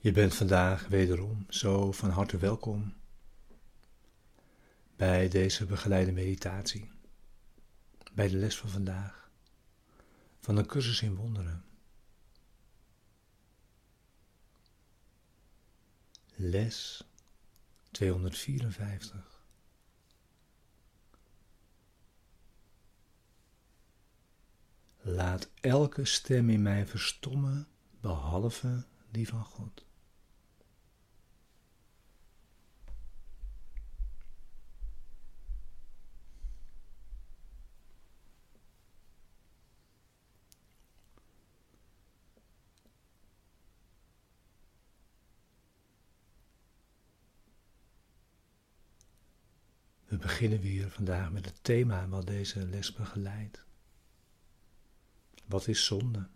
Je bent vandaag wederom zo van harte welkom bij deze begeleide meditatie, bij de les van vandaag, van een cursus in wonderen. Les 254. Laat elke stem in mij verstommen, behalve die van God. We beginnen weer vandaag met het thema wat deze les begeleidt. Wat is zonde?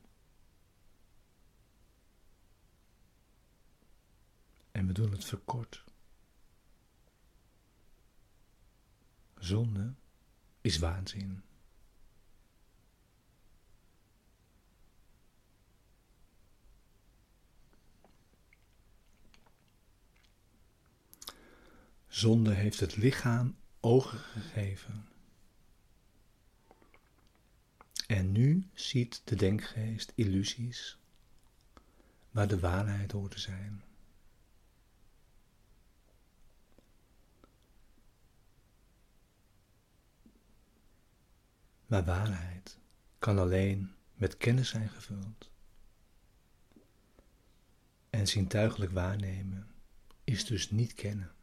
En we doen het verkort. Zonde is waanzin. Zonde heeft het lichaam ogen gegeven. En nu ziet de denkgeest illusies waar de waarheid hoort te zijn. Maar waarheid kan alleen met kennis zijn gevuld. En zintuigelijk waarnemen is dus niet kennen.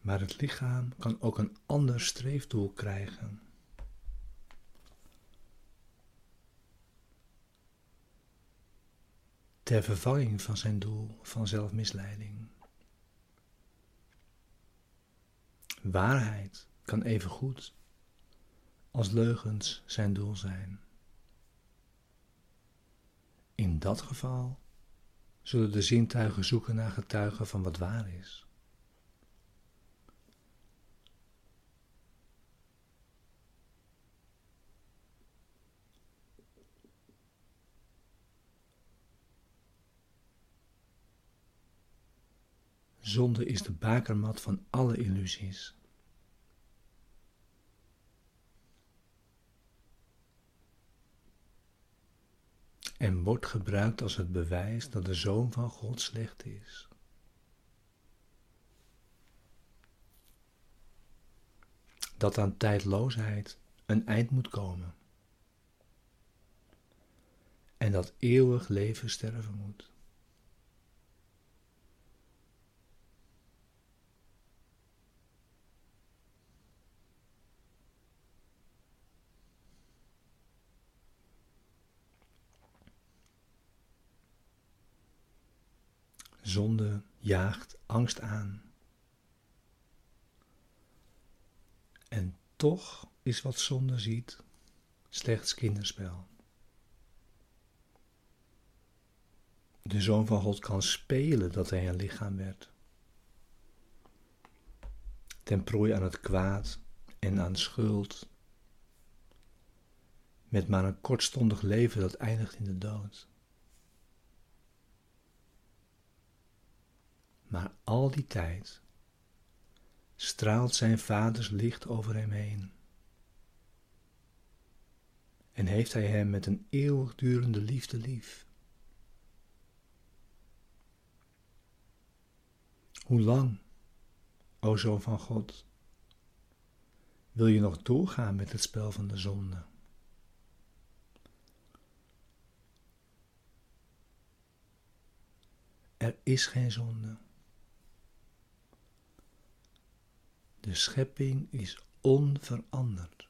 Maar het lichaam kan ook een ander streefdoel krijgen. Ter vervanging van zijn doel van zelfmisleiding. Waarheid kan even goed als leugens zijn doel zijn. In dat geval zullen de zintuigen zoeken naar getuigen van wat waar is. Zonde is de bakermat van alle illusies. En wordt gebruikt als het bewijs dat de zoon van God slecht is. Dat aan tijdloosheid een eind moet komen. En dat eeuwig leven sterven moet. Zonde jaagt angst aan. En toch is wat zonde ziet slechts kinderspel. De zoon van God kan spelen dat hij een lichaam werd. Ten prooi aan het kwaad en aan schuld. Met maar een kortstondig leven dat eindigt in de dood. Maar al die tijd straalt zijn vaders licht over hem heen. En heeft hij hem met een eeuwigdurende liefde lief. Hoe lang, o Zoon van God, wil je nog doorgaan met het spel van de zonde? Er is geen zonde. De schepping is onveranderd.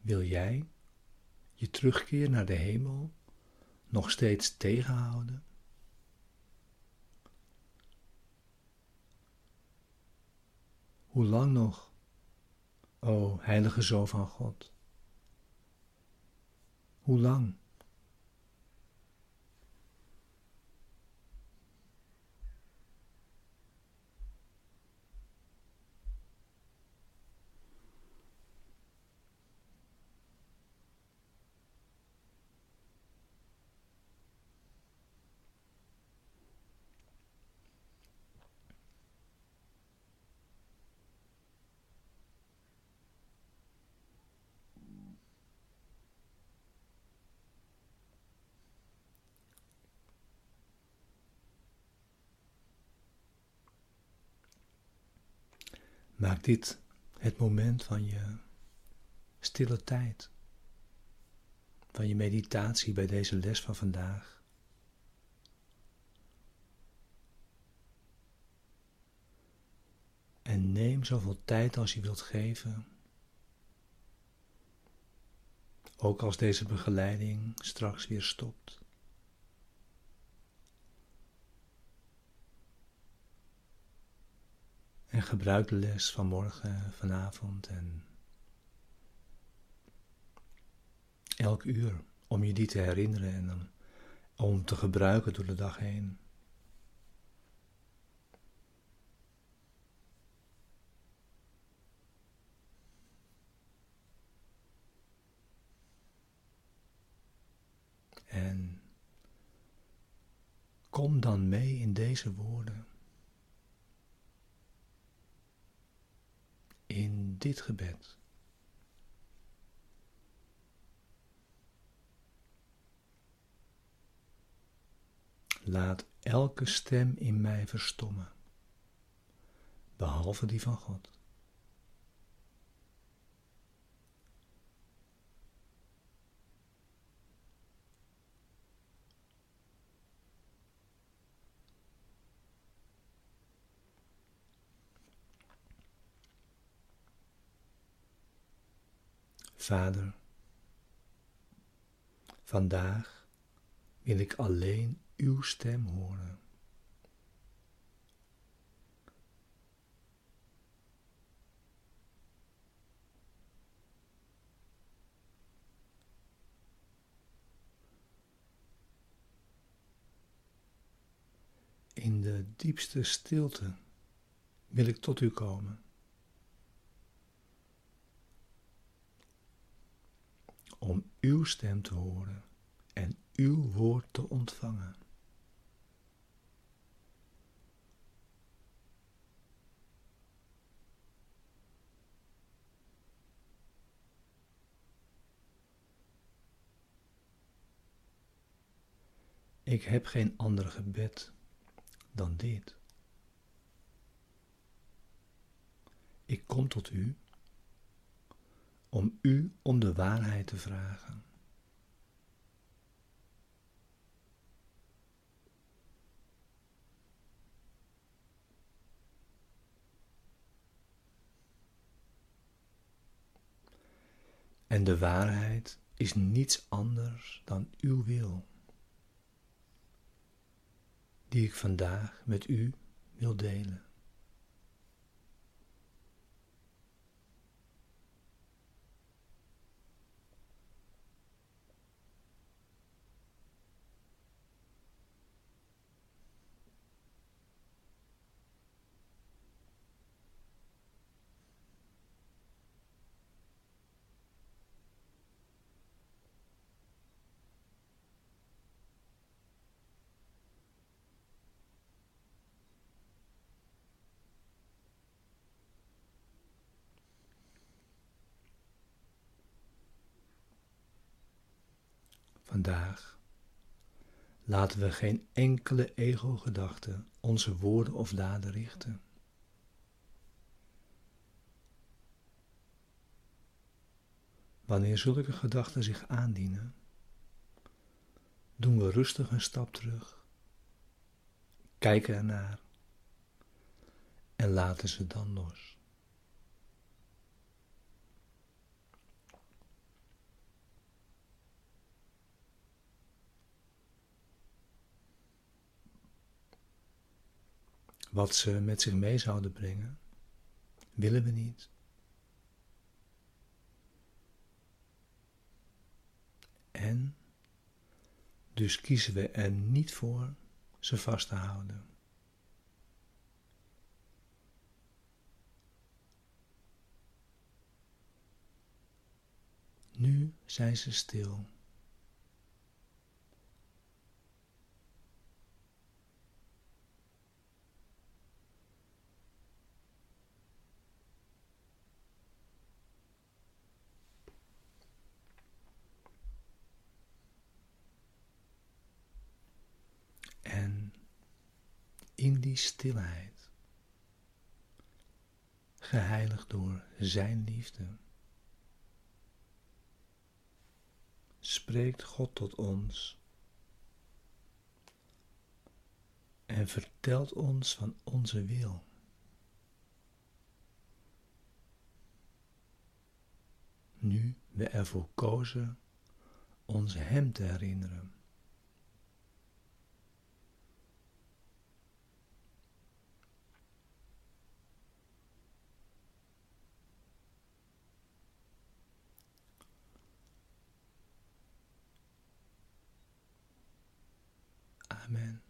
Wil jij je terugkeer naar de hemel nog steeds tegenhouden? Hoe lang nog, o heilige Zoon van God? Hoe lang? Maak dit het moment van je stille tijd, van je meditatie bij deze les van vandaag. En neem zoveel tijd als je wilt geven. Ook als deze begeleiding straks weer stopt. En gebruik de les van morgen, vanavond en elk uur om je die te herinneren en om te gebruiken door de dag heen. En kom dan mee in deze woorden. In dit gebed. Laat elke stem in mij verstommen, behalve die van God. Vader, vandaag wil ik alleen uw stem horen. In de diepste stilte wil ik tot u komen. Om uw stem te horen en uw woord te ontvangen. Ik heb geen ander gebed dan dit. Ik kom tot u om u om de waarheid te vragen. En de waarheid is niets anders dan uw wil die ik vandaag met u wil delen. Vandaag laten we geen enkele ego-gedachte onze woorden of daden richten. Wanneer zulke gedachten zich aandienen, doen we rustig een stap terug, kijken ernaar en laten ze dan los. Wat ze met zich mee zouden brengen, willen we niet. En dus kiezen we er niet voor ze vast te houden. Nu zijn ze stil. in stilheid geheiligd door Zijn liefde. Spreekt God tot ons en vertelt ons van onze wil. Nu we ervoor kozen ons Hem te herinneren. Amen.